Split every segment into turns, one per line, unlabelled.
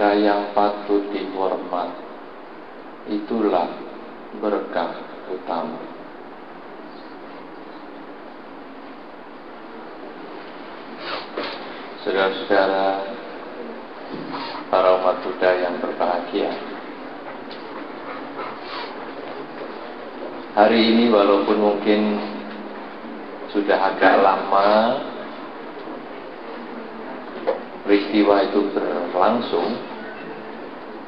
mereka yang patut dihormat. Itulah berkah utama. Saudara-saudara para umat Buddha yang berbahagia. Hari ini walaupun mungkin sudah agak lama peristiwa itu berlangsung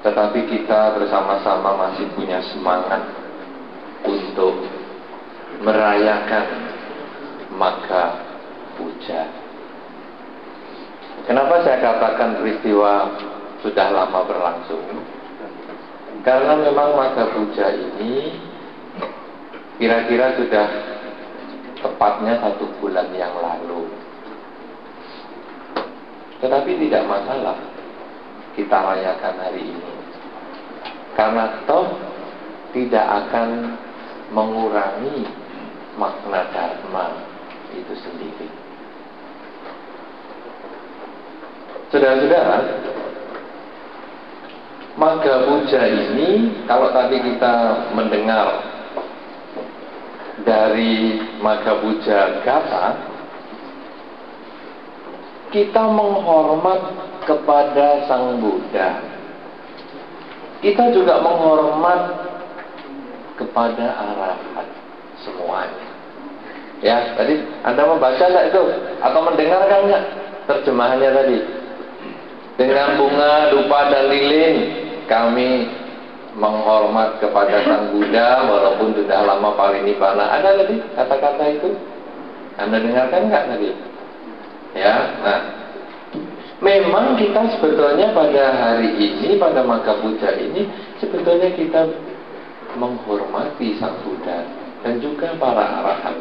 Tetapi kita bersama-sama masih punya semangat untuk merayakan maka puja Kenapa saya katakan peristiwa sudah lama berlangsung? Karena memang maka puja ini kira-kira sudah tepatnya satu bulan yang lalu. Tetapi tidak masalah kita rayakan hari ini. Karena toh tidak akan mengurangi makna dharma itu sendiri. Saudara-saudara, Maga Puja ini kalau tadi kita mendengar dari Maga Puja Gata kita menghormat kepada Sang Buddha kita juga menghormat kepada arahat semuanya ya tadi Anda membaca nggak itu atau mendengarkan nggak terjemahannya tadi dengan bunga, dupa, dan lilin kami menghormat kepada Sang Buddha walaupun sudah lama parinibbana. Ada tadi kata-kata itu? Anda dengarkan nggak tadi? Ya, nah memang kita sebetulnya pada hari ini, pada maka Buddha ini, sebetulnya kita menghormati Sang Buddha dan juga para arahat.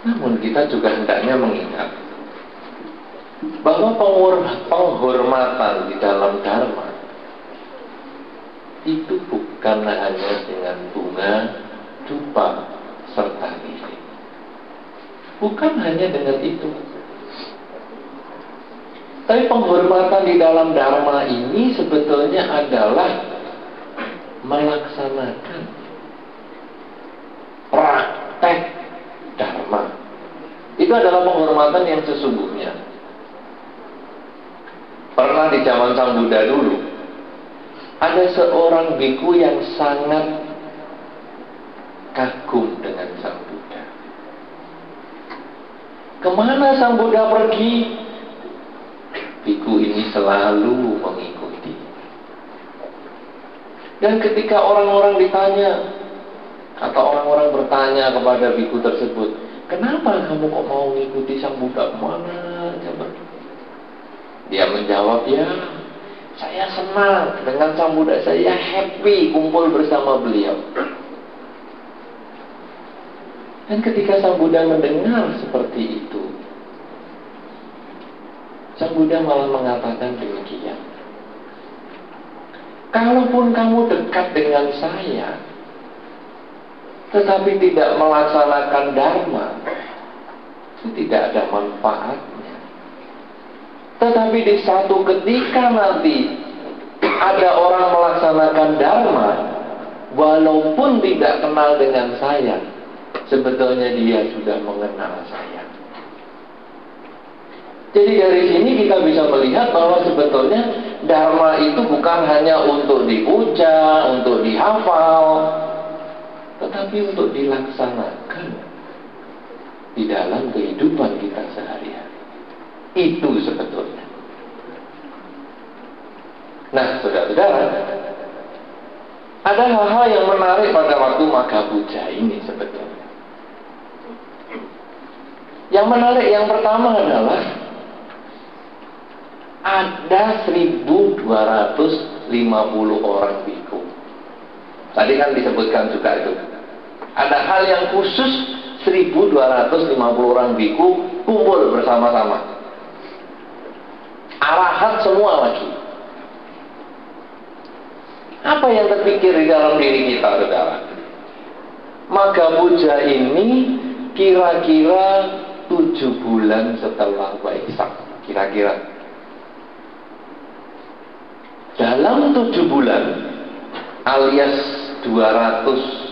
Namun kita juga hendaknya mengingat bahwa penghormatan di dalam dharma itu bukan hanya dengan bunga, dupa, serta lilin. Bukan hanya dengan itu. Tapi penghormatan di dalam dharma ini sebetulnya adalah melaksanakan praktek dharma. Itu adalah penghormatan yang sesungguhnya. Pernah di zaman Sang Buddha dulu Ada seorang biku yang sangat Kagum dengan Sang Buddha Ke mana Sang Buddha pergi? Biku ini selalu mengikuti. Dan ketika orang-orang ditanya Atau orang-orang bertanya kepada biku tersebut Kenapa kamu kok mau mengikuti Sang Buddha ke mana? Aja dia menjawab, ya saya senang dengan sang Buddha, saya happy kumpul bersama beliau. Dan ketika sang Buddha mendengar seperti itu, sang Buddha malah mengatakan demikian. Kalaupun kamu dekat dengan saya, tetapi tidak melaksanakan dharma, itu tidak ada manfaatnya. Tetapi di satu ketika nanti ada orang melaksanakan dharma walaupun tidak kenal dengan saya, sebetulnya dia sudah mengenal saya. Jadi dari sini kita bisa melihat bahwa sebetulnya dharma itu bukan hanya untuk dipuja, untuk dihafal, tetapi untuk dilaksanakan di dalam kehidupan kita sehari-hari. Itu sebetulnya. Nah, saudara-saudara, ada hal-hal yang menarik pada waktu Makabuja ini sebetulnya. Yang menarik yang pertama adalah ada 1250 orang biku. Tadi kan disebutkan juga itu. Ada hal yang khusus 1250 orang biku kumpul bersama-sama. Arahat semua lagi. Apa yang terpikir di dalam diri kita, saudara? Maka puja ini kira-kira tujuh bulan setelah Waisak. Kira-kira. Dalam tujuh bulan alias 200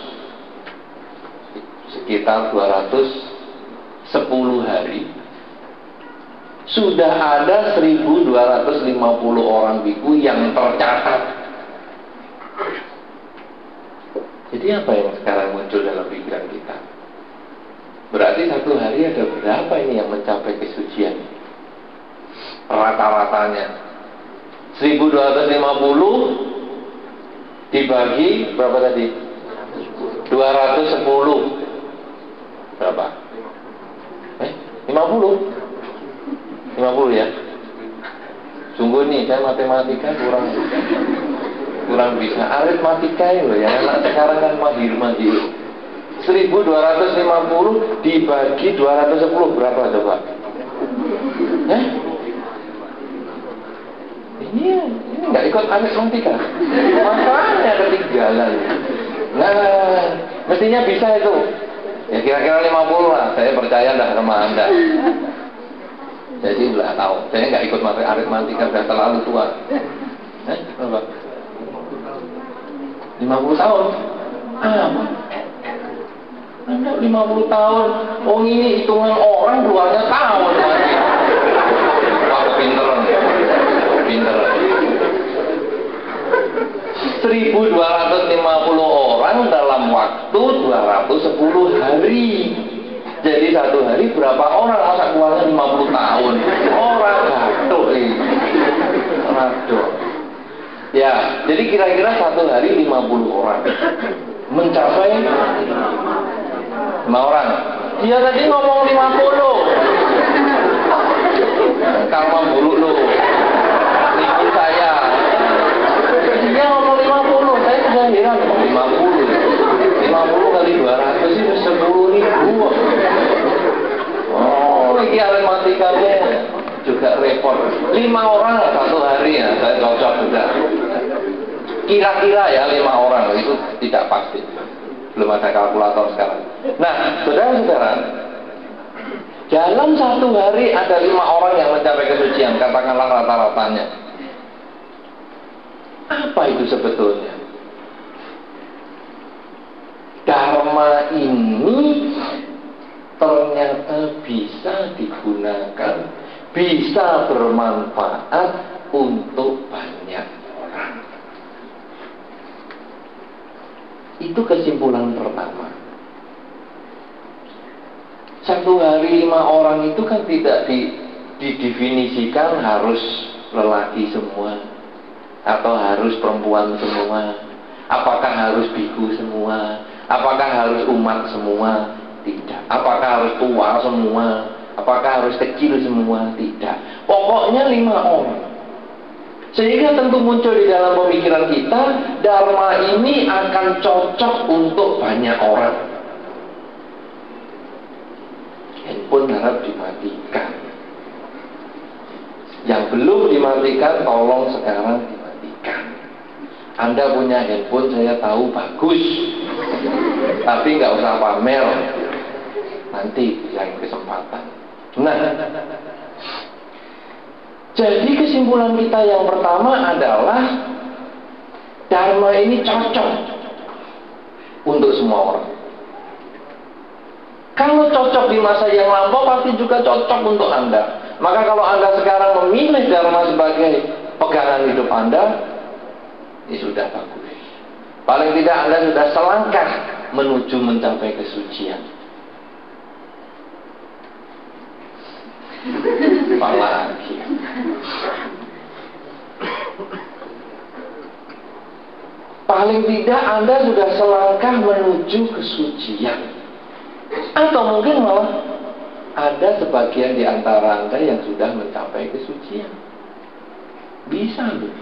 sekitar 210 hari sudah ada 1250 orang biku yang tercatat jadi apa yang sekarang muncul dalam pikiran kita berarti satu hari ada berapa ini yang mencapai kesucian? Rata-ratanya. 1250 dibagi berapa tadi? 210 berapa? Eh, 50 50 ya? Sungguh nih saya matematika kurang kurang bisa. Aritmatika ya anak sekarang kan mahir mahir 1250 dibagi 210 berapa coba? Eh? Ini ini nggak ikut aritmatika. Makanya ketinggalan. Nah, mestinya bisa itu. Ya kira-kira 50 lah. Saya percaya dah sama Anda. Jadi nggak tahu. Saya nggak ikut materi aritmatika sudah terlalu tua. Eh, berapa? 50 tahun. Ah, anda 50 tahun. Oh ini hitungan orang keluarnya tahun. Wah, pinter pinter 1250 orang dalam waktu 210 hari jadi satu hari berapa orang masa keluarnya 50 tahun orang gaduh eh. Aduh. ya jadi kira-kira satu hari 50 orang mencapai 5 orang? Dia tadi ngomong 50 kalau buruk lo ibu saya. Dia ngomong 50 saya sudah heran. 50 50 kali 200 itu 10 ribu. Oh ini matematikanya juga repot. 5 orang satu hari ya saya cocok juga. Kira-kira ya 5 orang itu tidak pasti belum ada kalkulator sekarang nah saudara-saudara dalam satu hari ada lima orang yang mencapai kesucian, katakanlah rata-ratanya. Apa itu sebetulnya? Dharma ini ternyata bisa digunakan, bisa bermanfaat untuk banyak orang. Itu kesimpulan pertama. Satu hari lima orang itu kan tidak di, didefinisikan harus lelaki semua atau harus perempuan semua apakah harus biku semua apakah harus umat semua? Tidak. Apakah harus tua semua? Apakah harus kecil semua? Tidak. Pokoknya lima orang sehingga tentu muncul di dalam pemikiran kita Dharma ini akan cocok untuk banyak orang handphone harap dimatikan. Yang belum dimatikan, tolong sekarang dimatikan. Anda punya handphone, saya tahu bagus. Tapi nggak usah pamer. Nanti yang kesempatan. Nah, jadi kesimpulan kita yang pertama adalah Dharma ini cocok untuk semua orang. Kalau cocok di masa yang lampau pasti juga cocok untuk Anda. Maka kalau Anda sekarang memilih Dharma sebagai pegangan hidup Anda, ini sudah bagus. Paling tidak Anda sudah selangkah menuju mencapai kesucian. Apalagi. Paling tidak Anda sudah selangkah menuju kesucian. Atau mungkin malah ada sebagian di antara Anda yang sudah mencapai kesucian. Bisa loh.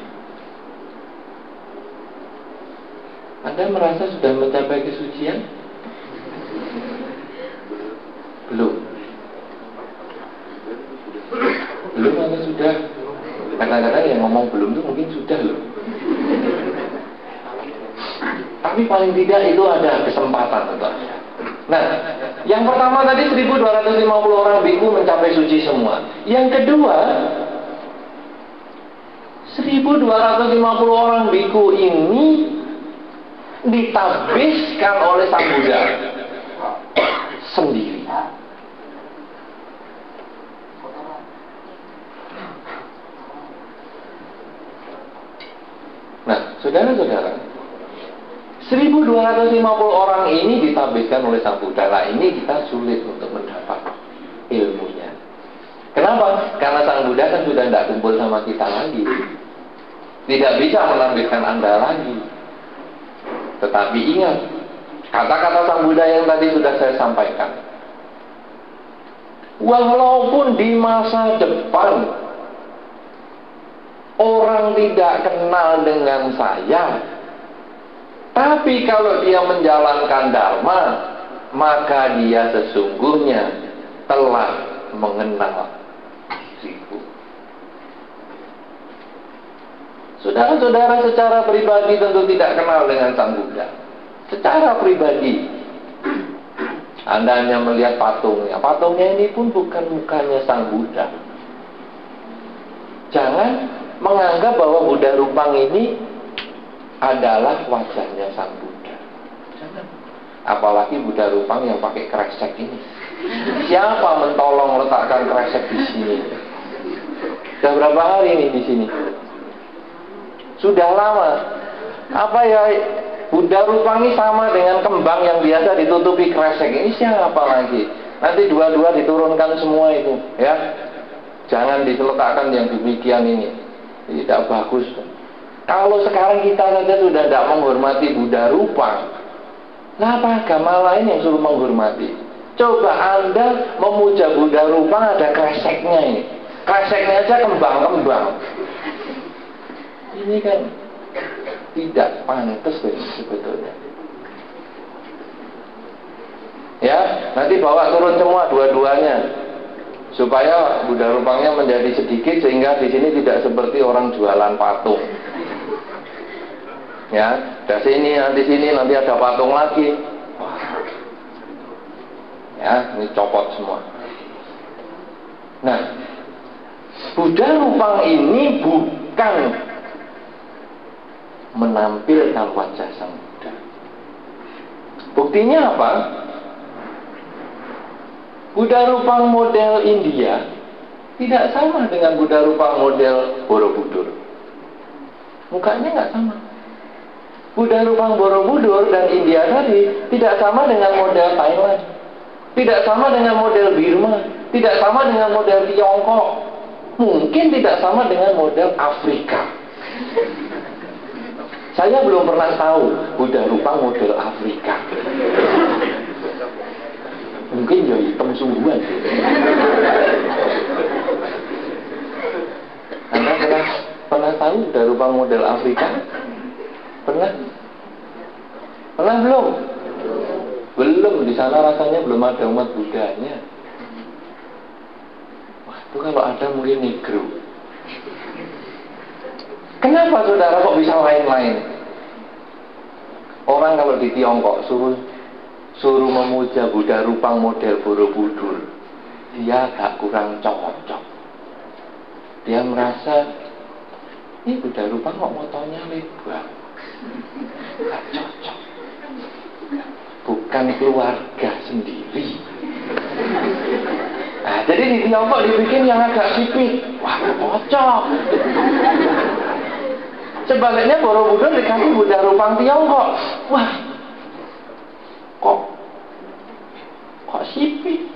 Anda merasa sudah mencapai kesucian? Belum. Belum atau sudah? Kadang-kadang yang ngomong belum itu mungkin sudah loh. Tapi paling tidak itu ada kesempatan untuk Nah, yang pertama tadi 1250 orang biku mencapai suci semua. Yang kedua, 1250 orang biku ini ditabiskan oleh Sang Buddha sendiri. Nah, saudara-saudara, 1250 orang ini ditabiskan oleh Sang Buddha. Ini kita sulit untuk mendapat ilmunya. Kenapa? Karena Sang Buddha kan sudah tidak kumpul sama kita lagi. Tidak bisa menambahkan Anda lagi. Tetapi ingat, kata-kata Sang Buddha yang tadi sudah saya sampaikan. Walaupun di masa depan orang tidak kenal dengan saya, tapi kalau dia menjalankan dharma, maka dia sesungguhnya telah mengenal diriku. Saudara-saudara secara pribadi tentu tidak kenal dengan Sang Buddha. Secara pribadi, Anda hanya melihat patungnya. Patungnya ini pun bukan mukanya Sang Buddha. Jangan menganggap bahwa Buddha Rupang ini adalah wajahnya Sang Buddha. Jangan. Apalagi Buddha Rupang yang pakai kresek ini. Siapa mentolong letakkan kresek di sini? Sudah berapa hari ini di sini? Sudah lama. Apa ya Buddha Rupang ini sama dengan kembang yang biasa ditutupi kresek. Ini siapa lagi? Nanti dua-dua diturunkan semua itu, ya. Jangan diletakkan yang demikian ini. Tidak bagus. Kalau sekarang kita saja sudah tidak menghormati Buddha rupa, kenapa agama lain yang suruh menghormati? Coba Anda memuja Buddha rupa ada kreseknya ini. Kreseknya aja kembang-kembang. Ini kan tidak pantas sebetulnya. Ya, nanti bawa turun semua dua-duanya supaya Buddha rupanya menjadi sedikit sehingga di sini tidak seperti orang jualan patung ya dari sini nanti sini nanti ada patung lagi. Ya ini copot semua. Nah Buddha Rupang ini bukan menampilkan wajah sang Buddha. Buktinya apa? Buddha Rupang model India tidak sama dengan Buddha Rupang model Borobudur. Mukanya nggak sama Buddha Rupang Borobudur dan India tadi tidak sama dengan model Thailand, tidak sama dengan model Birma, tidak sama dengan model Tiongkok, mungkin tidak sama dengan model Afrika. Saya belum pernah tahu Buddha Rupang model Afrika. Mungkin ya hitam sungguhan. Anda pernah pernah tahu Buddha Rupang model Afrika? Pernah? Pernah belum? Belum, di sana rasanya belum ada umat Budanya. Wah, itu kalau ada mungkin negro. Kenapa saudara kok bisa lain-lain? Orang kalau di Tiongkok suruh suruh memuja Buddha Rupang model Borobudur, dia agak kurang cocok. Dia merasa ini Buddha Rupang kok motonya lebar. Gak cocok. Bukan keluarga sendiri. Nah, jadi di Tiongkok dibikin yang agak sipit. Wah, cocok. Sebaliknya Borobudur dikasih Buddha Rupang Tiongkok. Wah, kok kok sipit?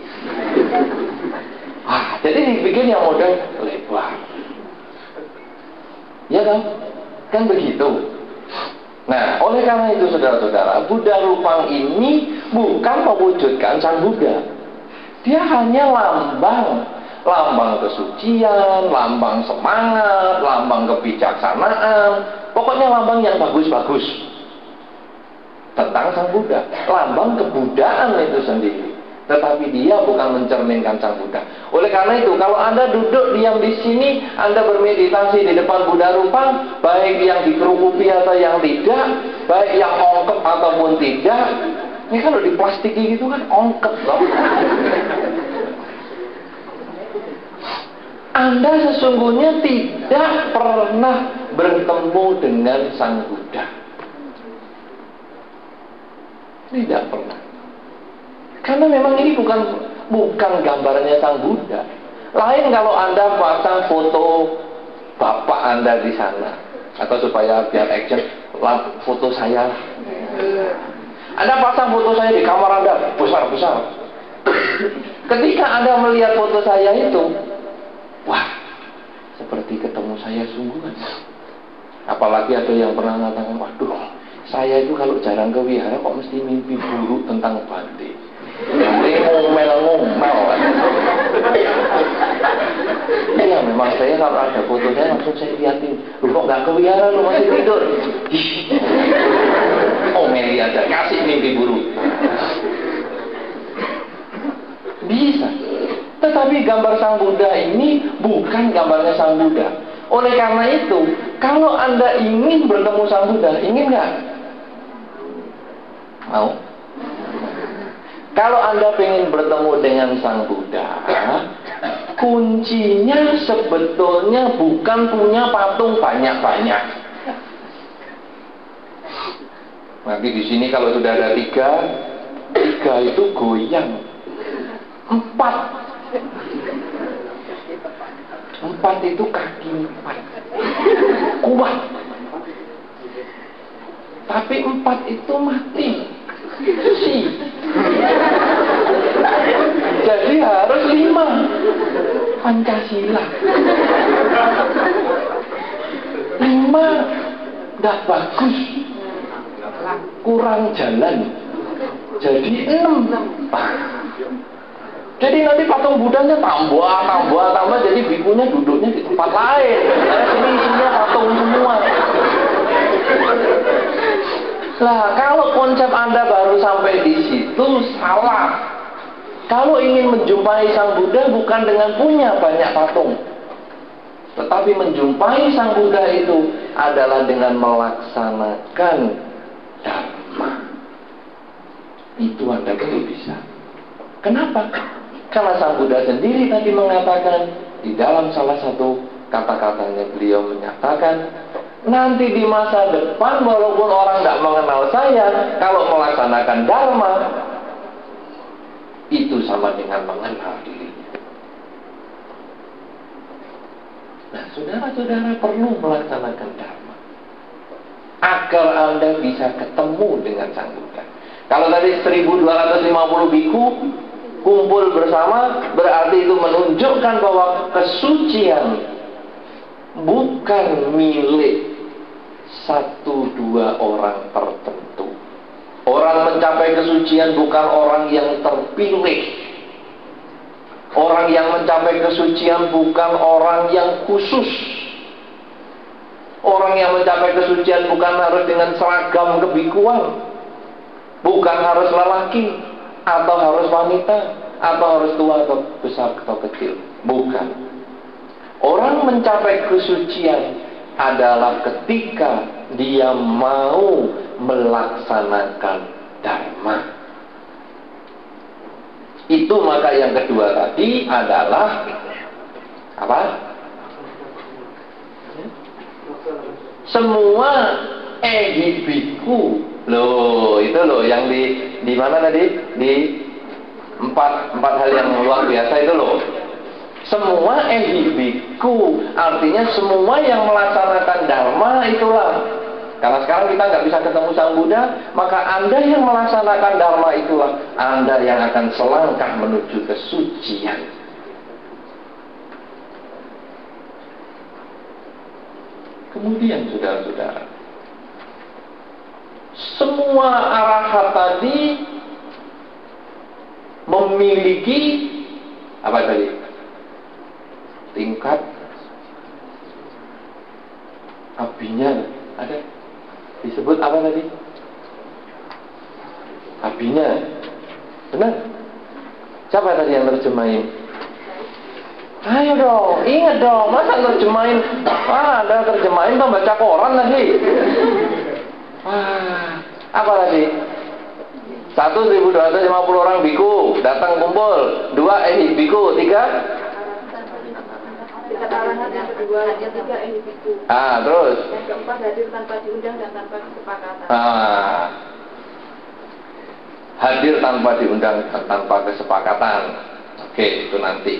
Ah, jadi dibikin yang model lebar. Ya kan? Kan begitu. Nah, oleh karena itu saudara-saudara, Buddha Rupang ini bukan mewujudkan Sang Buddha. Dia hanya lambang, lambang kesucian, lambang semangat, lambang kebijaksanaan, pokoknya lambang yang bagus-bagus. tentang Sang Buddha. Lambang kebudayaan itu sendiri. Tetapi dia bukan mencerminkan Sang Buddha. Oleh karena itu, kalau Anda duduk diam di sini, Anda bermeditasi di depan Buddha rupa, baik yang dikerukupi atau yang tidak, baik yang ongkep ataupun tidak, ini kalau di plastik gitu kan ongkep loh. Anda sesungguhnya tidak pernah bertemu dengan Sang Buddha. Tidak pernah. Karena memang ini bukan bukan gambarnya Sang Buddha. Lain kalau Anda pasang foto bapak Anda di sana atau supaya biar action foto saya. Anda pasang foto saya di kamar Anda besar-besar. Ketika Anda melihat foto saya itu, wah, seperti ketemu saya sungguhan. Apalagi ada yang pernah mengatakan, waduh, saya itu kalau jarang ke wihara kok mesti mimpi buruk tentang Bante. Ini ngomel-ngomel Iya memang saya kalau ada foto saya langsung saya liatin. Lu kok gak kewihara lu masih tidur? Oh Meli aja kasih mimpi buruk. Bisa. Tetapi gambar Sang Buddha ini bukan gambarnya Sang Buddha. Oleh karena itu Kalau anda ingin bertemu Sang Buddha Ingin nggak? Mau? Kalau Anda ingin bertemu dengan Sang Buddha, kuncinya sebetulnya bukan punya patung banyak-banyak. Nanti di sini kalau sudah ada tiga, tiga itu goyang. Empat. Empat itu kaki empat. Kuat. Tapi empat itu mati. Si. Jadi harus lima. Pancasila. Lima. Tidak bagus. Kurang jalan. Jadi enam. Jadi nanti patung budanya tambah, tambah, tambah. Jadi bikunya duduknya di tempat lain. Sini isinya patung semua. Nah, kalau konsep Anda baru sampai di situ salah. Kalau ingin menjumpai Sang Buddha bukan dengan punya banyak patung. Tetapi menjumpai Sang Buddha itu adalah dengan melaksanakan dharma. Itu Anda baru bisa. Kenapa? Karena Sang Buddha sendiri tadi mengatakan di dalam salah satu kata-katanya beliau menyatakan Nanti di masa depan walaupun orang tidak mengenal saya, kalau melaksanakan dharma, itu sama dengan mengenal dirinya. Nah, saudara-saudara perlu melaksanakan dharma. Agar Anda bisa ketemu dengan Sang Buddha. Kalau tadi 1250 biku kumpul bersama, berarti itu menunjukkan bahwa kesucian bukan milik satu dua orang tertentu. Orang mencapai kesucian bukan orang yang terpilih. Orang yang mencapai kesucian bukan orang yang khusus. Orang yang mencapai kesucian bukan harus dengan seragam kebikuan. Bukan harus lelaki atau harus wanita atau harus tua atau besar atau kecil. Bukan. Orang mencapai kesucian adalah ketika dia mau melaksanakan dharma. Itu maka yang kedua tadi adalah apa? Semua ehibiku loh itu loh yang di di mana tadi di empat empat hal yang luar biasa itu loh semua ehibiku Artinya semua yang melaksanakan dharma itulah. Karena sekarang kita nggak bisa ketemu Sang Buddha Maka Anda yang melaksanakan dharma itulah. Anda yang akan selangkah menuju kesucian. Kemudian saudara-saudara Semua arahat tadi Memiliki Apa tadi? Tingkat apinya ada disebut apa tadi abinya. Benar? Siapa tadi yang terjemahin? Ayo dong, ingat dong, masa terjemahin? Ah, ada terjemahin dong baca koran lagi. Ah, apa tadi? Satu seribu dua ratus lima puluh orang biku datang kumpul. Dua eh biku, tiga Ah, terus?
Yang keempat hadir tanpa diundang dan tanpa kesepakatan.
Ah, hadir tanpa diundang dan tanpa kesepakatan. Oke, itu nanti.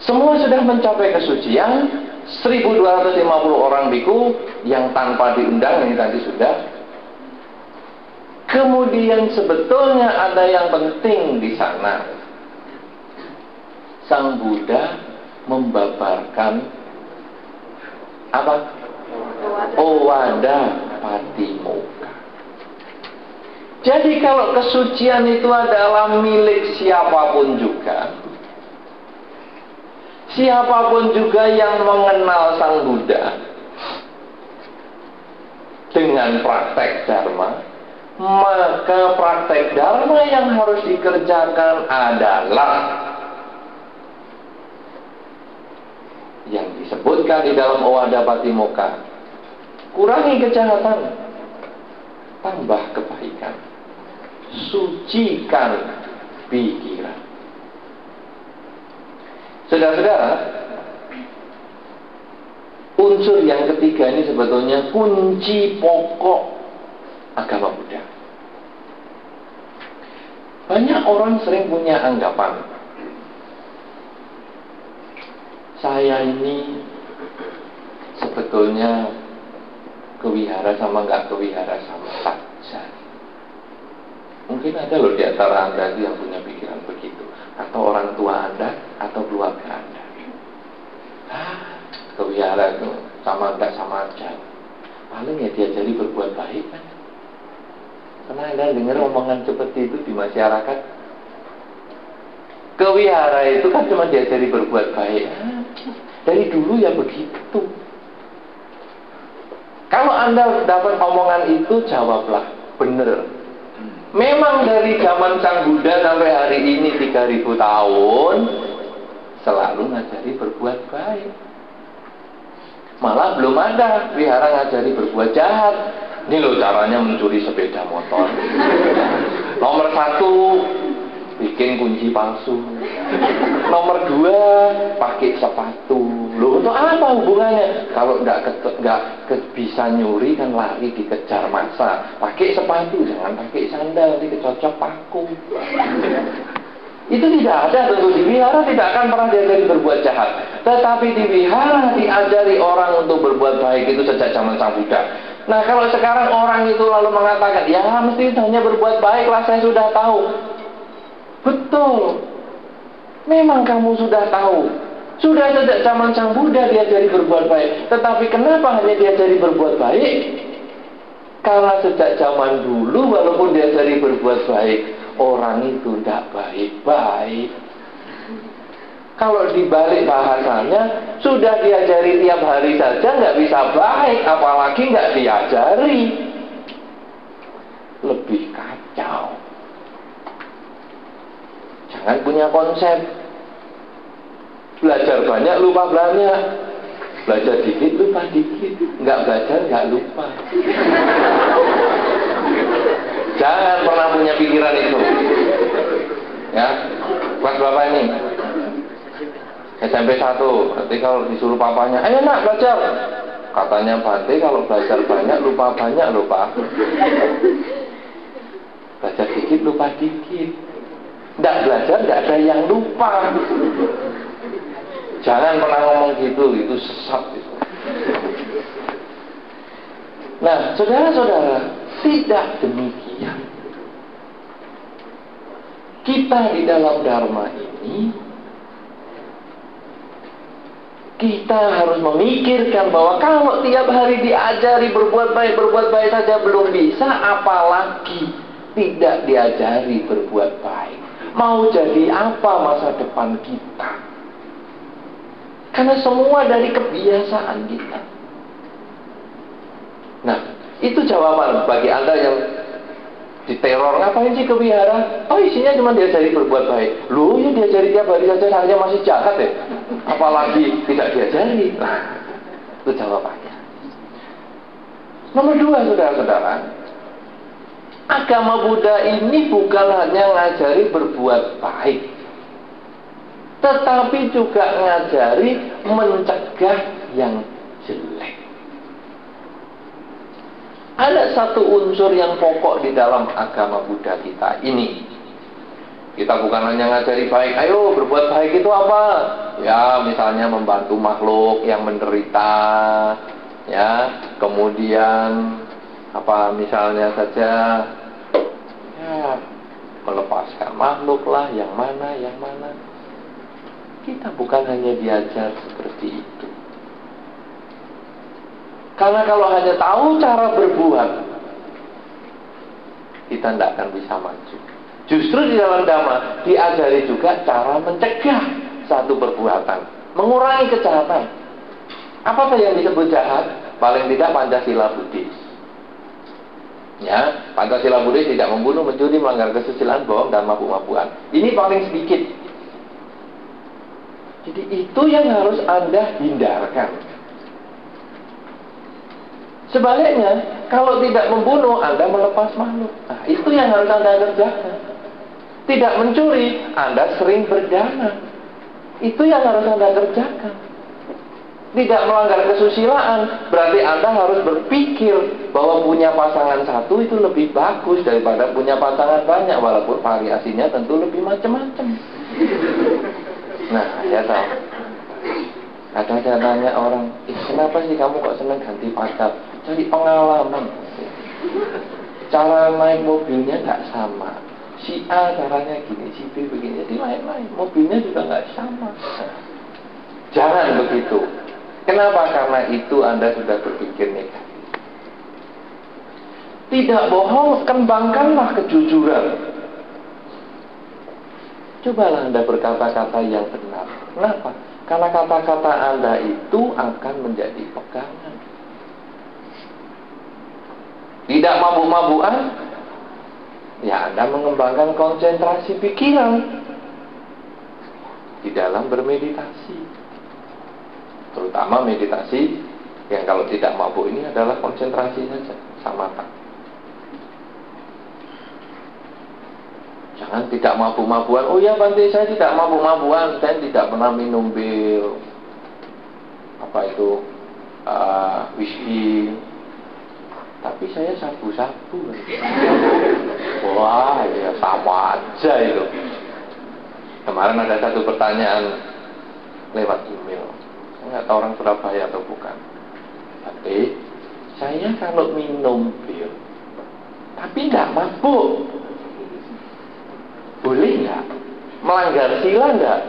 Semua sudah mencapai kesucian. 1250 orang biku yang tanpa diundang ini tadi sudah. Kemudian sebetulnya ada yang penting di sana. Sang Buddha membabarkan apa? Owada Patimoka. Jadi kalau kesucian itu adalah milik siapa pun juga, siapa pun juga yang mengenal Sang Buddha dengan praktek Dharma, maka praktek Dharma yang harus dikerjakan adalah yang disebutkan di dalam Owada Patimoka. Kurangi kejahatan, tambah kebaikan sucikan pikiran. Saudara-saudara, unsur yang ketiga ini sebetulnya kunci pokok agama Buddha. Banyak orang sering punya anggapan, saya ini sebetulnya kewihara sama nggak kewihara sama saja. Mungkin ada loh di antara Anda yang punya pikiran begitu. Atau orang tua Anda, atau keluarga Anda. Ah, kewihara itu sama enggak sama aja. Paling ya diajari berbuat baik kan. Karena Anda dengar omongan seperti itu di masyarakat. Kewihara itu kan cuma diajari berbuat baik. Dari dulu ya begitu. Kalau Anda dapat omongan itu, jawablah benar Memang dari zaman Sang Buddha sampai hari ini 3000 tahun selalu ngajari berbuat baik. Malah belum ada wihara ngajari berbuat jahat. Ini loh caranya mencuri sepeda motor. Nomor satu bikin kunci palsu. Nomor dua, pakai sepatu. Loh, untuk apa hubungannya? Kalau nggak bisa nyuri kan lari dikejar masa. Pakai sepatu, jangan pakai sandal, nanti kecocok paku. Itu tidak ada tentu di wihara tidak akan pernah diajari berbuat jahat. Tetapi di wihara diajari orang untuk berbuat baik itu sejak zaman Sang Buddha. Nah kalau sekarang orang itu lalu mengatakan, ya mesti hanya berbuat baik lah saya sudah tahu. Betul. Memang kamu sudah tahu. Sudah sejak zaman Sang Buddha diajari berbuat baik. Tetapi kenapa hanya diajari berbuat baik? Karena sejak zaman dulu walaupun diajari berbuat baik, orang itu tidak baik-baik. Kalau dibalik bahasanya, sudah diajari tiap hari saja nggak bisa baik, apalagi nggak diajari. Lebih kacau. Jangan punya konsep. Belajar banyak, lupa banyak. Belajar dikit, lupa dikit. Nggak belajar, nggak lupa. Jangan pernah punya pikiran itu. Ya, kelas berapa ini? SMP 1 Nanti kalau disuruh papanya Ayo nak belajar Katanya Bante kalau belajar banyak lupa banyak lupa Belajar dikit lupa dikit tidak belajar, tidak ada yang lupa. Jangan pernah ngomong gitu, itu sesat. Itu. Nah, saudara-saudara, tidak demikian. Kita di dalam Dharma ini, kita harus memikirkan bahwa kalau tiap hari diajari berbuat baik, berbuat baik saja belum bisa, apalagi tidak diajari berbuat baik. Mau jadi apa masa depan kita? Karena semua dari kebiasaan kita. Nah, itu jawaban bagi Anda yang diteror. Ngapain sih ke wihara oh isinya cuma diajari berbuat baik. Lu ya diajari tiap hari saja hanya masih jahat ya. Apalagi tidak diajari. Nah itu jawabannya. Nomor dua saudara-saudara. Agama Buddha ini bukan hanya ngajari berbuat baik tetapi juga ngajari mencegah yang jelek ada satu unsur yang pokok di dalam agama Buddha kita ini. Kita bukan hanya ngajari baik, ayo berbuat baik itu apa? Ya, misalnya membantu makhluk yang menderita, ya, kemudian apa misalnya saja ya melepaskan makhluk lah yang mana yang mana kita bukan hanya diajar seperti itu karena kalau hanya tahu cara berbuat, kita tidak akan bisa maju. Justru di dalam dhamma diajari juga cara mencegah satu perbuatan, mengurangi kejahatan. Apa yang disebut jahat? Paling tidak Pancasila Buddhis. Ya, Pancasila Buddhis tidak membunuh, mencuri, melanggar kesusilaan, bohong, dan mabuk-mabukan. Ini paling sedikit. Jadi itu yang harus Anda hindarkan. Sebaliknya, kalau tidak membunuh, Anda melepas makhluk. Nah, itu yang harus Anda kerjakan. Tidak mencuri, Anda sering berdana. Itu yang harus Anda kerjakan. Tidak melanggar kesusilaan, berarti Anda harus berpikir bahwa punya pasangan satu itu lebih bagus daripada punya pasangan banyak, walaupun variasinya tentu lebih macam-macam. Nah, ya tahu. Kadang saya tanya orang, kenapa sih kamu kok senang ganti pacar? cari pengalaman. Cara naik mobilnya nggak sama. Si A caranya gini si B begini jadi lain-lain. Mobilnya juga nggak sama. Jangan begitu. Kenapa? Karena itu anda sudah berpikir negatif. Tidak bohong kembangkanlah kejujuran cobalah anda berkata-kata yang benar kenapa karena kata-kata anda itu akan menjadi pegangan tidak mabuk-mabukan, ya Anda mengembangkan konsentrasi pikiran di dalam bermeditasi. Terutama meditasi yang kalau tidak mabuk ini adalah konsentrasi saja, sama tak. Jangan tidak mabuk-mabukan. Oh ya Bante saya tidak mabuk-mabukan, saya tidak pernah minum bir apa itu uh, whisky. Tapi saya sabu-sabu. Wah ya sama aja itu. Kemarin ada satu pertanyaan lewat email. Saya nggak tahu orang Surabaya atau bukan. Tapi saya kalau minum bir tapi nggak mabuk boleh nggak melanggar sila nggak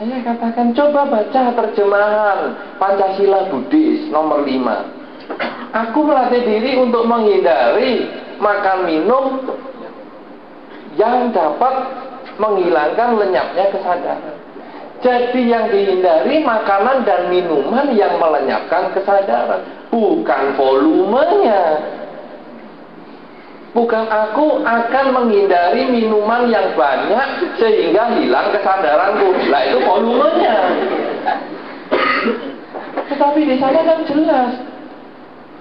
saya katakan coba baca terjemahan Pancasila Buddhis nomor 5 Aku melatih diri untuk menghindari makan minum yang dapat menghilangkan lenyapnya kesadaran. Jadi yang dihindari makanan dan minuman yang melenyapkan kesadaran, bukan volumenya. Bukan aku akan menghindari minuman yang banyak sehingga hilang kesadaranku. Lah itu volumenya. Tetapi di sana kan jelas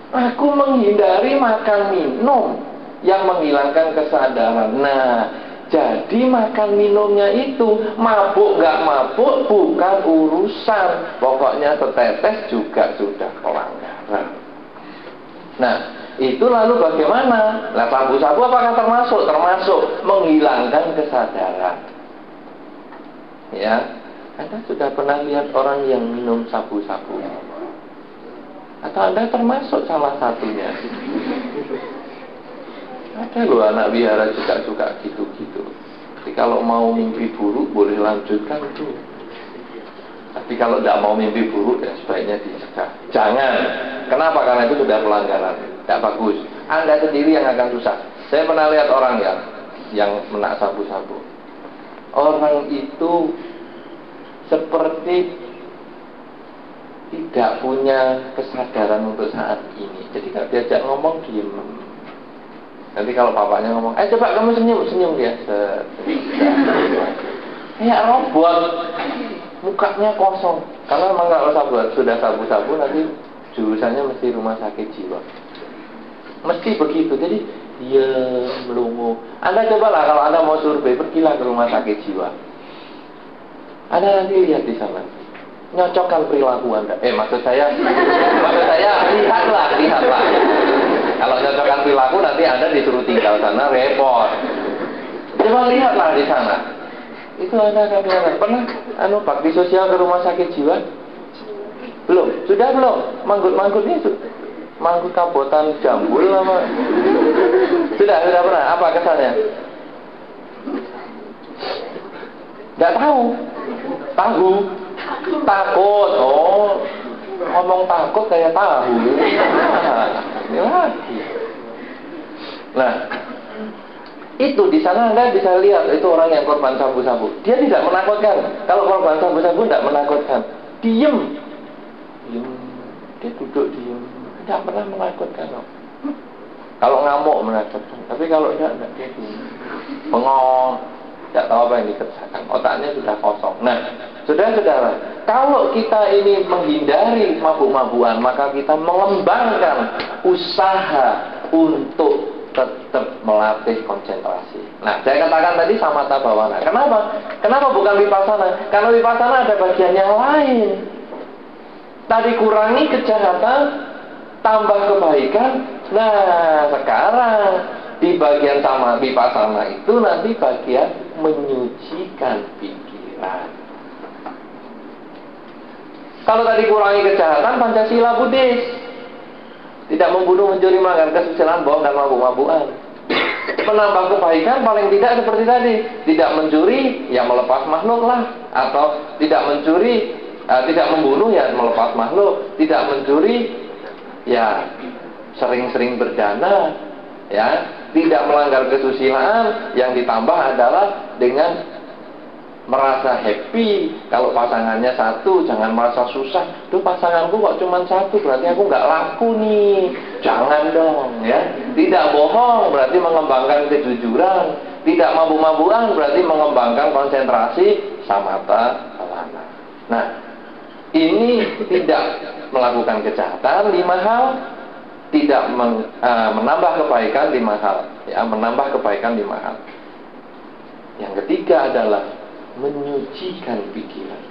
Aku menghindari makan minum yang menghilangkan kesadaran. Nah, jadi makan minumnya itu mabuk gak mabuk bukan urusan. Pokoknya setetes juga sudah pelanggaran. Nah, itu lalu bagaimana? Nah, sabu-sabu apakah termasuk? Termasuk menghilangkan kesadaran. Ya, Anda sudah pernah lihat orang yang minum sabu-sabu? Atau Anda termasuk salah satunya? Ada loh anak biara juga suka gitu-gitu. Jadi kalau mau mimpi buruk boleh lanjutkan tuh. Tapi kalau tidak mau mimpi buruk ya sebaiknya dicegah. Jangan. Kenapa? Karena itu sudah pelanggaran. Tidak bagus. Anda sendiri yang akan susah. Saya pernah lihat orang yang yang menak sabu-sabu. Orang itu seperti tidak punya kesadaran untuk saat ini. Jadi kalau diajak ngomong diem. Nanti kalau bapaknya ngomong, eh coba kamu senyum, senyum dia. Ya robot, mukanya kosong. Karena memang kalau sabu, sudah sabu-sabu nanti jurusannya mesti rumah sakit jiwa. Mesti begitu. Jadi dia melungu. Anda cobalah kalau Anda mau survei, pergilah ke rumah sakit jiwa. Anda nanti lihat di sana. Nyocokkan perilaku Anda. Eh maksud saya, maksud saya lihatlah, lihatlah. Kalau nyocokkan perilaku nanti Anda disuruh tinggal sana repot. Coba lihatlah di sana. Itu Anda akan lihat. Pernah anu bakti sosial ke rumah sakit jiwa? Belum. Sudah belum? Manggut-manggutnya itu manggut kabotan jambul lama. Sudah, sudah pernah. Apa kesannya? Tidak tahu. Tahu. Takut. Oh, ngomong takut kayak tahu. Nah, itu di sana Anda bisa lihat itu orang yang korban sabu-sabu. Dia tidak menakutkan. Kalau korban sabu-sabu tidak menakutkan. Diem. Diem. Dia duduk diem. Tidak pernah menakutkan. Kalau ngamuk menakutkan. Tapi kalau tidak, tidak dia diem. Bengong. Tidak tahu apa yang dikerjakan. Otaknya sudah kosong. Nah, saudara-saudara, kalau kita ini menghindari mabuk-mabuan, maka kita mengembangkan usaha untuk tetap melatih konsentrasi. Nah, saya katakan tadi sama tabawana. Kenapa? Kenapa bukan vipassana? Karena vipassana ada bagian yang lain. Tadi kurangi kejahatan, tambah kebaikan. Nah, sekarang di bagian sama vipassana itu nanti bagian menyucikan pikiran. Kalau tadi kurangi kejahatan, Pancasila Buddhis. Tidak membunuh, mencuri, melanggar kesusilaan, bohong, dan mabuk-mabukan. Menambah kebaikan paling tidak seperti tadi. Tidak mencuri, ya melepas makhluk lah. Atau tidak mencuri, uh, tidak membunuh, ya melepas makhluk. Tidak mencuri, ya sering-sering berdana. Ya, tidak melanggar kesusilaan, yang ditambah adalah dengan merasa happy. Kalau pasangannya satu jangan merasa susah. Tuh pasanganku kok cuma satu berarti aku nggak laku nih. Jangan dong ya. Tidak bohong berarti mengembangkan kejujuran. Tidak mabuk-mabukan berarti mengembangkan konsentrasi samata alana nah ini tidak melakukan kejahatan lima hal tidak men, uh, menambah kebaikan lima hal ya menambah kebaikan lima hal yang ketiga adalah menyucikan pikiran.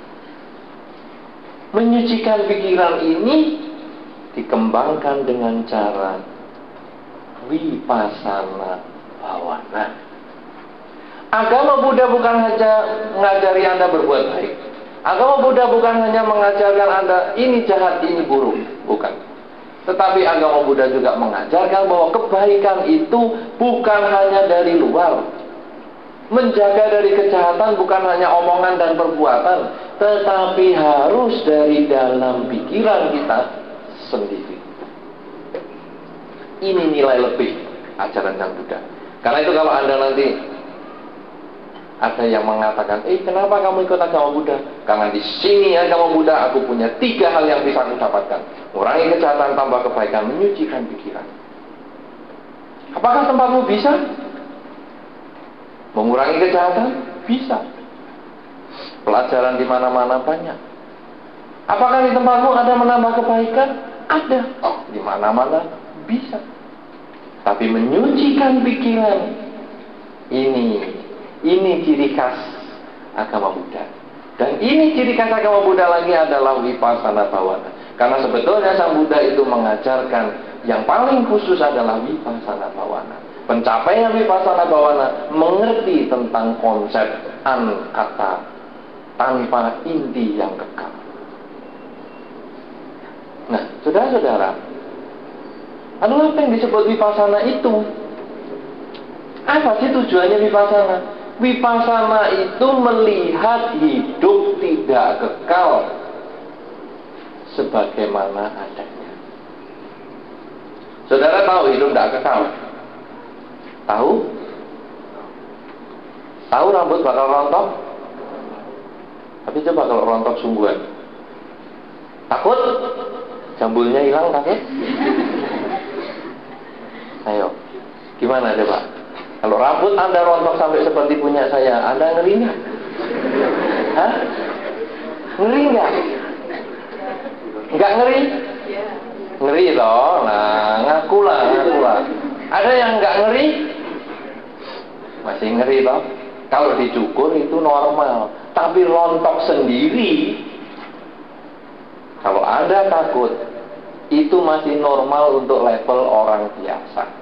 Menyucikan pikiran ini dikembangkan dengan cara wipasana bawana. Agama Buddha bukan hanya mengajari Anda berbuat baik. Agama Buddha bukan hanya mengajarkan Anda ini jahat, ini buruk. Bukan. Tetapi agama Buddha juga mengajarkan bahwa kebaikan itu bukan hanya dari luar, Menjaga dari kejahatan bukan hanya omongan dan perbuatan, tetapi harus dari dalam pikiran kita sendiri. Ini nilai lebih ajaran Sang Buddha. Karena itu kalau Anda nanti ada yang mengatakan, eh kenapa kamu ikut agama Buddha? Karena di sini agama Buddha aku punya tiga hal yang bisa aku dapatkan. Mengurangi kejahatan, tambah kebaikan, menyucikan pikiran. Apakah tempatmu bisa? Mengurangi kejahatan? Bisa. Pelajaran di mana-mana banyak. Apakah di tempatmu ada menambah kebaikan? Ada. Oh, di mana-mana bisa. Tapi menyucikan pikiran ini ciri khas agama Buddha. Dan ini ciri khas agama Buddha lagi adalah vipassana bawana. Karena sebetulnya Sang Buddha itu mengajarkan yang paling khusus adalah vipassana bawana. Pencapaian vipassana bawana mengerti tentang konsep an kata tanpa inti yang kekal. Nah, saudara-saudara, adalah apa yang disebut vipassana itu? Apa sih tujuannya vipassana? Vipassana itu melihat hidup tidak kekal sebagaimana adanya. Saudara tahu hidup tidak kekal? Tahu? Tahu rambut bakal rontok? Tapi coba kalau rontok sungguhan. Takut? Jambulnya hilang takut? Ayo. Gimana coba? Kalau rambut Anda rontok sampai seperti punya saya, Anda ngeri nggak? Hah? Ngeri nggak? Nggak ngeri? Ngeri loh. Nah, ngakulah, ngakulah. Ada yang nggak ngeri? Masih ngeri loh. Kalau dicukur itu normal. Tapi rontok sendiri, kalau Anda takut, itu masih normal untuk level orang biasa.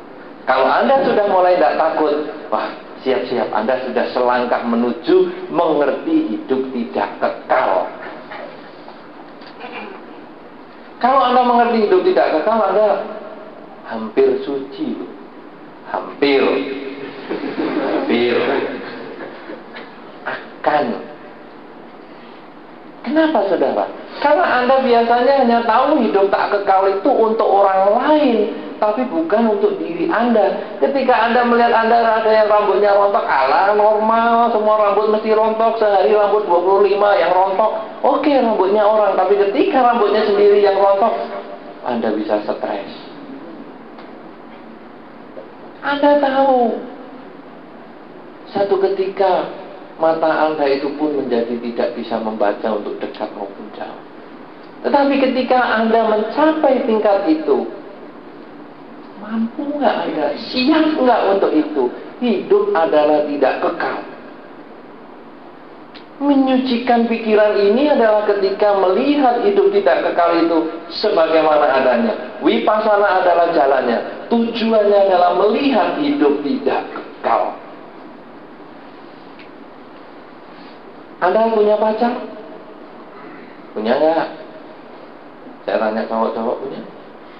Kalau Anda sudah mulai tidak takut, wah siap-siap Anda sudah selangkah menuju mengerti hidup tidak kekal. Kalau Anda mengerti hidup tidak kekal, Anda hampir suci. Hampir. Hampir. Akan. Kenapa saudara? Karena Anda biasanya hanya tahu hidup tak kekal itu untuk orang lain, tapi bukan untuk diri Anda. Ketika Anda melihat Anda ada yang rambutnya rontok, ala normal, semua rambut mesti rontok, sehari rambut 25 yang rontok. Oke, rambutnya orang, tapi ketika rambutnya sendiri yang rontok, Anda bisa stres. Anda tahu, satu ketika mata Anda itu pun menjadi tidak bisa membaca untuk dekat maupun jauh. Tetapi ketika Anda mencapai tingkat itu, mampu nggak Anda? Siap nggak untuk itu? Hidup adalah tidak kekal. Menyucikan pikiran ini adalah ketika melihat hidup tidak kekal itu sebagaimana adanya. Wipasana adalah jalannya. Tujuannya adalah melihat hidup tidak kekal. Anda punya pacar? Punya nggak? Saya tanya cowok-cowok punya.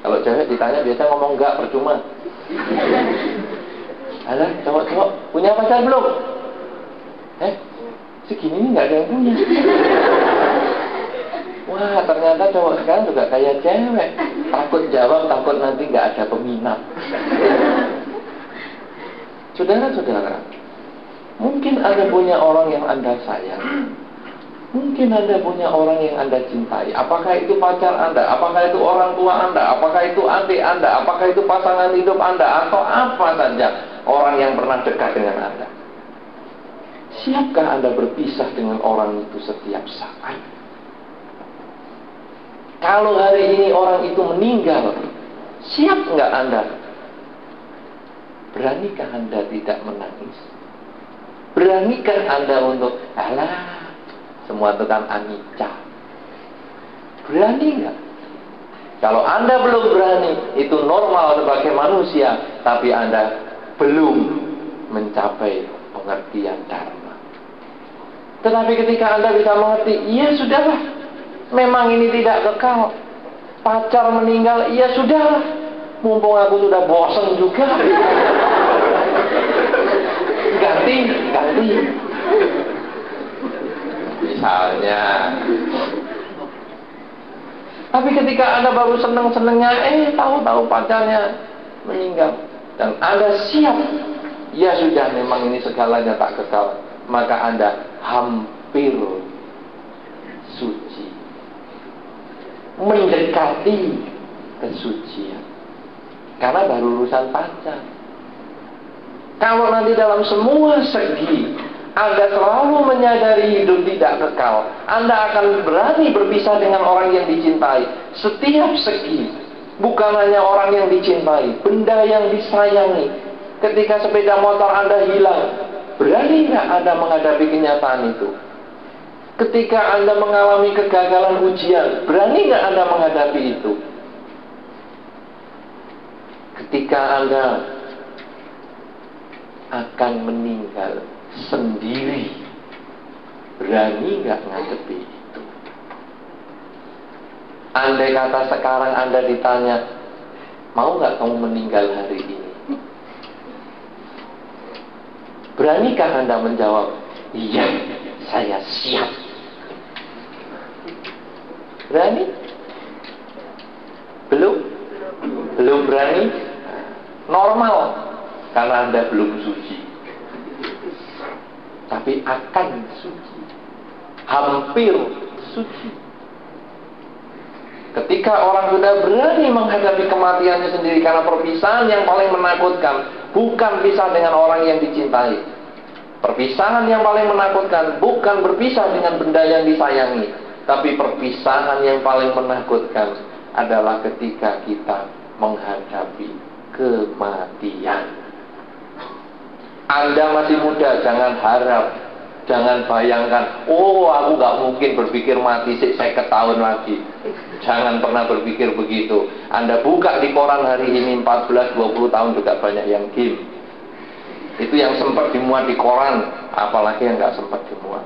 Kalau cewek ditanya biasa ngomong enggak percuma. Ada cowok-cowok punya pacar belum? Eh, segini ini nggak ada yang punya. Wah, ternyata cowok sekarang juga kayak cewek. Takut jawab, takut nanti nggak ada peminat. Saudara-saudara, mungkin Anda punya orang yang Anda sayang. Mungkin Anda punya orang yang Anda cintai. Apakah itu pacar Anda? Apakah itu orang tua Anda? Apakah itu adik Anda? Apakah itu pasangan hidup Anda? Atau apa saja orang yang pernah dekat dengan Anda? Siapkah Anda berpisah dengan orang itu setiap saat? Kalau hari ini orang itu meninggal, siap nggak Anda? Beranikah Anda tidak menangis? Beranikah Anda untuk, alah, semua itu kan anicca. Berani nggak? Kalau Anda belum berani, itu normal sebagai manusia, tapi Anda belum mencapai pengertian Dharma. Tetapi ketika Anda bisa mengerti, iya sudahlah, memang ini tidak kekal. Pacar meninggal, iya sudahlah, mumpung aku sudah bosan juga. ganti, ganti. Misalnya. Tapi ketika Anda baru seneng-senengnya, eh tahu-tahu pacarnya meninggal. Dan Anda siap, ya sudah memang ini segalanya tak kekal. Maka Anda hampir suci. Mendekati kesucian. Karena baru urusan pacar. Kalau nanti dalam semua segi anda selalu menyadari hidup tidak kekal. Anda akan berani berpisah dengan orang yang dicintai. Setiap segi. Bukan hanya orang yang dicintai. Benda yang disayangi. Ketika sepeda motor Anda hilang. Berani nggak Anda menghadapi kenyataan itu? Ketika Anda mengalami kegagalan ujian. Berani nggak Anda menghadapi itu? Ketika Anda akan meninggal sendiri. Berani nggak ngadepi itu? Andai kata sekarang anda ditanya mau nggak kamu meninggal hari ini? Beranikah anda menjawab iya saya siap. Berani? Belum? Belum berani? Normal karena anda belum suci tapi akan suci. Hampir suci. Ketika orang sudah berani menghadapi kematiannya sendiri karena perpisahan yang paling menakutkan, bukan pisah dengan orang yang dicintai. Perpisahan yang paling menakutkan bukan berpisah dengan benda yang disayangi, tapi perpisahan yang paling menakutkan adalah ketika kita menghadapi kematian. Anda masih muda, jangan harap, jangan bayangkan, oh aku gak mungkin berpikir mati sih saya ketahuan lagi. Jangan pernah berpikir begitu. Anda buka di koran hari ini 14-20 tahun juga banyak yang game. Itu yang sempat dimuat di koran, apalagi yang gak sempat dimuat.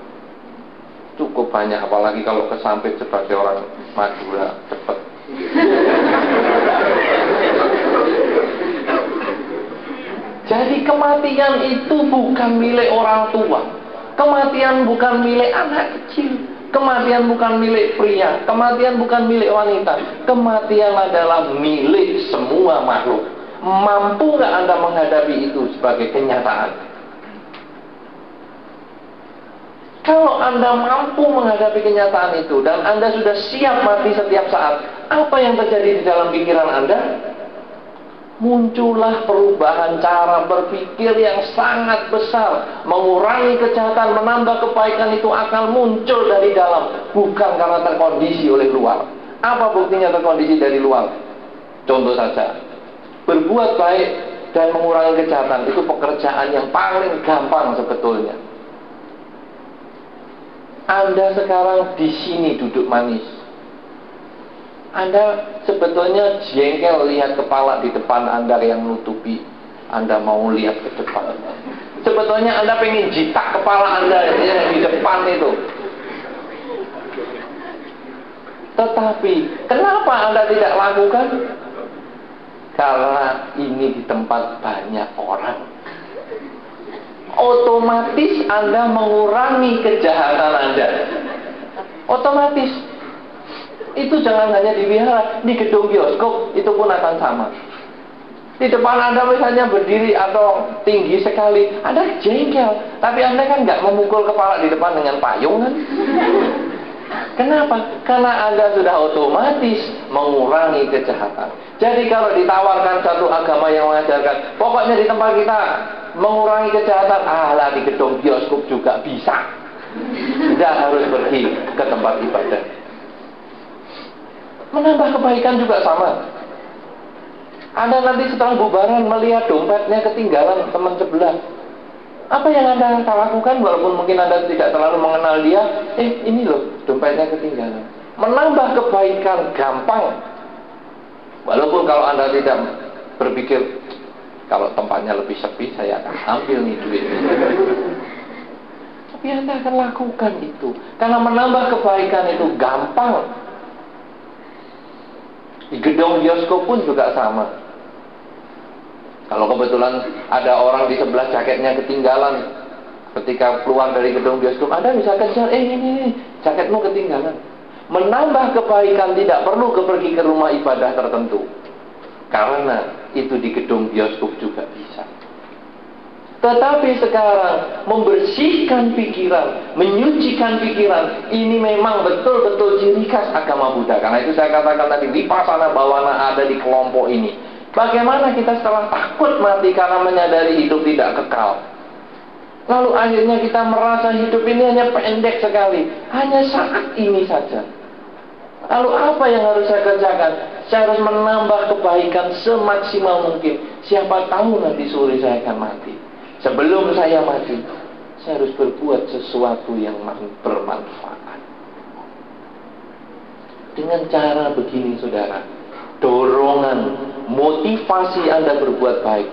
Cukup banyak, apalagi kalau kesampit sebagai orang Madura, cepet. Jadi kematian itu bukan milik orang tua. Kematian bukan milik anak kecil. Kematian bukan milik pria. Kematian bukan milik wanita. Kematian adalah milik semua makhluk. Mampu nggak Anda menghadapi itu sebagai kenyataan? Kalau Anda mampu menghadapi kenyataan itu dan Anda sudah siap mati setiap saat, apa yang terjadi di dalam pikiran Anda? Muncullah perubahan cara berpikir yang sangat besar. Mengurangi kejahatan, menambah kebaikan itu akan muncul dari dalam, bukan karena terkondisi oleh luar. Apa buktinya terkondisi dari luar? Contoh saja, berbuat baik dan mengurangi kejahatan itu pekerjaan yang paling gampang sebetulnya. Anda sekarang di sini duduk manis anda sebetulnya jengkel lihat kepala di depan Anda yang nutupi Anda mau lihat ke depan. Sebetulnya Anda pengen jitak kepala Anda yang di depan itu. Tetapi kenapa Anda tidak lakukan? Karena ini di tempat banyak orang. Otomatis Anda mengurangi kejahatan Anda. Otomatis itu jangan hanya di wihara, di gedung bioskop itu pun akan sama. Di depan Anda misalnya berdiri atau tinggi sekali, Anda jengkel. Tapi Anda kan nggak memukul kepala di depan dengan payung kan? Kenapa? Karena Anda sudah otomatis mengurangi kejahatan. Jadi kalau ditawarkan satu agama yang mengajarkan, pokoknya di tempat kita mengurangi kejahatan, alah di gedung bioskop juga bisa. Tidak harus pergi ke tempat ibadah. Menambah kebaikan juga sama. Anda nanti setelah bubaran melihat dompetnya ketinggalan teman sebelah. Apa yang Anda akan lakukan walaupun mungkin Anda tidak terlalu mengenal dia, eh ini loh dompetnya ketinggalan. Menambah kebaikan gampang. Walaupun kalau Anda tidak berpikir kalau tempatnya lebih sepi saya akan ambil nih duit. Tapi Anda akan lakukan itu. Karena menambah kebaikan itu gampang. Di gedung bioskop pun juga sama. Kalau kebetulan ada orang di sebelah jaketnya ketinggalan, ketika keluar dari gedung bioskop, Anda bisa kejar, eh ini, ini jaketmu ketinggalan. Menambah kebaikan tidak perlu pergi ke rumah ibadah tertentu. Karena itu di gedung bioskop juga bisa. Tetapi sekarang membersihkan pikiran, menyucikan pikiran, ini memang betul-betul ciri khas agama Buddha. Karena itu saya katakan tadi, vipassana bawana ada di kelompok ini. Bagaimana kita setelah takut mati karena menyadari hidup tidak kekal. Lalu akhirnya kita merasa hidup ini hanya pendek sekali. Hanya saat ini saja. Lalu apa yang harus saya kerjakan? Saya harus menambah kebaikan semaksimal mungkin. Siapa tahu nanti sore saya akan mati. Sebelum saya mati, saya harus berbuat sesuatu yang bermanfaat. Dengan cara begini saudara, dorongan, motivasi Anda berbuat baik,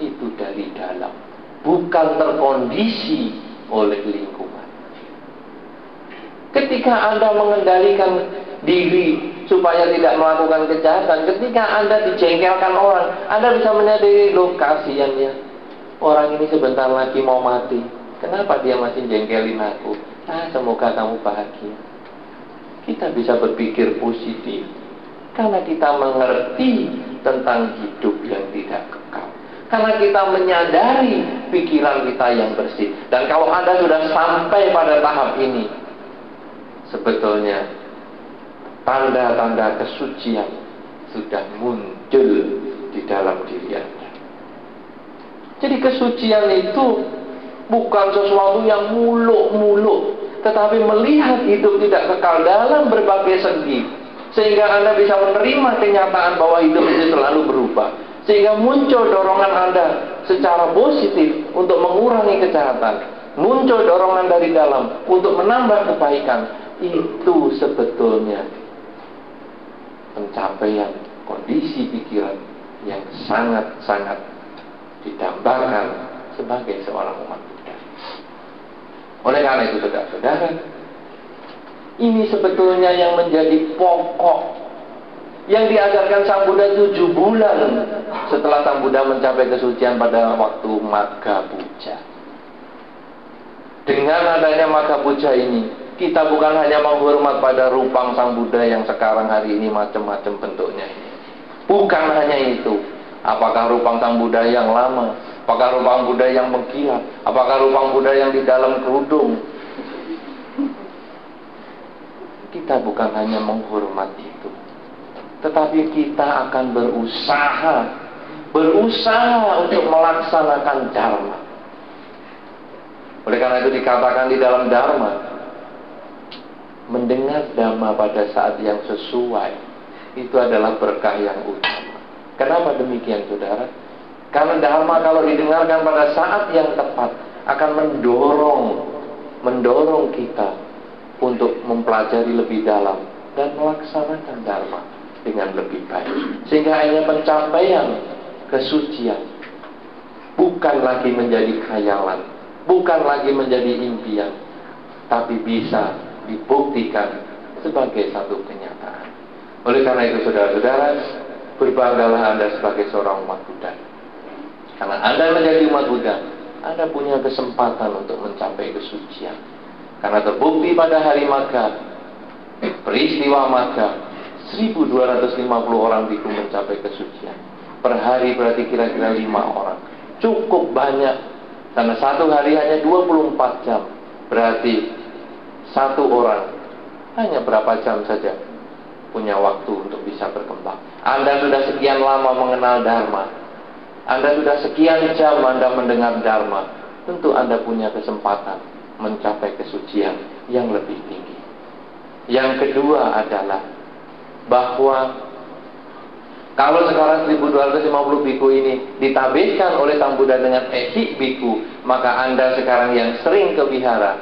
itu dari dalam. Bukan terkondisi oleh lingkungan. Ketika Anda mengendalikan diri supaya tidak melakukan kejahatan, ketika Anda dijengkelkan orang, Anda bisa menyadari lokasi yang ya Orang ini sebentar lagi mau mati. Kenapa dia masih jengkelin aku? Ah, semoga kamu bahagia. Kita bisa berpikir positif. Karena kita mengerti tentang hidup yang tidak kekal. Karena kita menyadari pikiran kita yang bersih. Dan kalau Anda sudah sampai pada tahap ini, sebetulnya tanda-tanda kesucian sudah muncul di dalam diri Anda. Jadi kesucian itu bukan sesuatu yang muluk-muluk, tetapi melihat hidup tidak kekal dalam berbagai segi, sehingga Anda bisa menerima kenyataan bahwa hidup itu selalu berubah. Sehingga muncul dorongan Anda secara positif untuk mengurangi kejahatan. Muncul dorongan dari dalam untuk menambah kebaikan. Itu sebetulnya pencapaian kondisi pikiran yang sangat-sangat didambakan sebagai seorang umat Buddha. Oleh karena itu saudara-saudara, ini sebetulnya yang menjadi pokok yang diajarkan Sang Buddha tujuh bulan setelah Sang Buddha mencapai kesucian pada waktu Magha Puja. Dengan adanya Magha Puja ini, kita bukan hanya menghormat pada rupang Sang Buddha yang sekarang hari ini macam-macam bentuknya. Bukan hanya itu. Apakah rupang Sang Buddha yang lama? Apakah rupang Buddha yang mengkilat? Apakah rupang Buddha yang di dalam kerudung? Kita bukan hanya menghormati itu tetapi kita akan berusaha berusaha untuk melaksanakan dharma. Oleh karena itu dikatakan di dalam dharma mendengar dharma pada saat yang sesuai itu adalah berkah yang utama. Kenapa demikian saudara? Karena dharma kalau didengarkan pada saat yang tepat akan mendorong mendorong kita untuk mempelajari lebih dalam dan melaksanakan dharma dengan lebih baik. Sehingga akhirnya pencapaian kesucian bukan lagi menjadi khayalan, bukan lagi menjadi impian, tapi bisa dibuktikan sebagai satu kenyataan. Oleh karena itu saudara-saudara, berbanggalah Anda sebagai seorang umat Buddha. Karena Anda menjadi umat Buddha, Anda punya kesempatan untuk mencapai kesucian. Karena terbukti pada hari Maga, peristiwa Maga, 1250 orang biku mencapai kesucian. Per hari berarti kira-kira 5 orang. Cukup banyak. Karena satu hari hanya 24 jam. Berarti satu orang hanya berapa jam saja punya waktu untuk bisa berkembang. Anda sudah sekian lama mengenal Dharma. Anda sudah sekian jam Anda mendengar Dharma. Tentu Anda punya kesempatan mencapai kesucian yang lebih tinggi. Yang kedua adalah bahwa kalau sekarang 1250 biku ini ditabiskan oleh Sang Buddha dengan ehik biku, maka Anda sekarang yang sering ke wihara,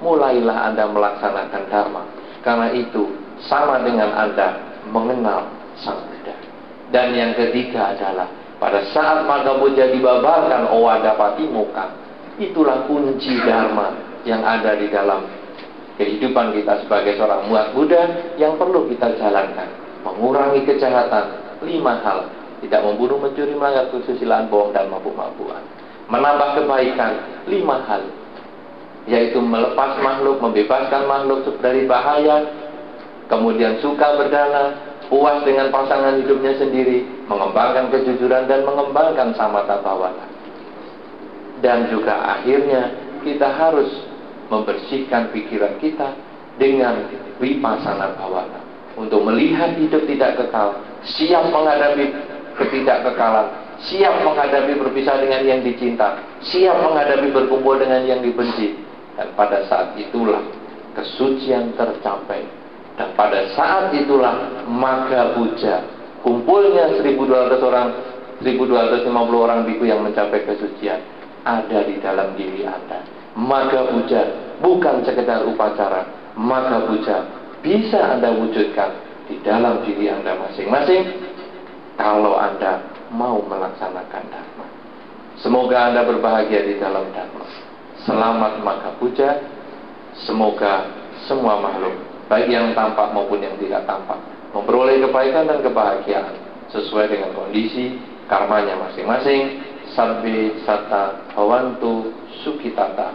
mulailah Anda melaksanakan dharma. Karena itu sama dengan Anda mengenal Sang Buddha. Dan yang ketiga adalah pada saat Magha Buddha dibabarkan Owada Patimoka, itulah kunci dharma yang ada di dalam kehidupan kita sebagai seorang muat Buddha yang perlu kita jalankan. Mengurangi kejahatan, lima hal. Tidak membunuh, mencuri, melanggar kesusilaan, bohong, dan mabuk-mabukan. Menambah kebaikan, lima hal. Yaitu melepas makhluk, membebaskan makhluk dari bahaya, kemudian suka berdana, puas dengan pasangan hidupnya sendiri, mengembangkan kejujuran dan mengembangkan samata bawana. Dan juga akhirnya kita harus membersihkan pikiran kita dengan wipasana bhawana untuk melihat hidup tidak kekal, siap menghadapi ketidakkekalan, siap menghadapi berpisah dengan yang dicinta, siap menghadapi berkumpul dengan yang dibenci. Dan pada saat itulah kesucian tercapai. Dan pada saat itulah maga puja, kumpulnya 1200 orang, 1250 orang biku yang mencapai kesucian ada di dalam diri Anda. Maka puja bukan sekedar upacara maka puja bisa Anda wujudkan di dalam diri Anda masing-masing kalau Anda mau melaksanakan dharma. Semoga Anda berbahagia di dalam dharma. Selamat maka puja. Semoga semua makhluk baik yang tampak maupun yang tidak tampak, memperoleh kebaikan dan kebahagiaan sesuai dengan kondisi karmanya masing-masing. Sabbe sata hawantu sukitata.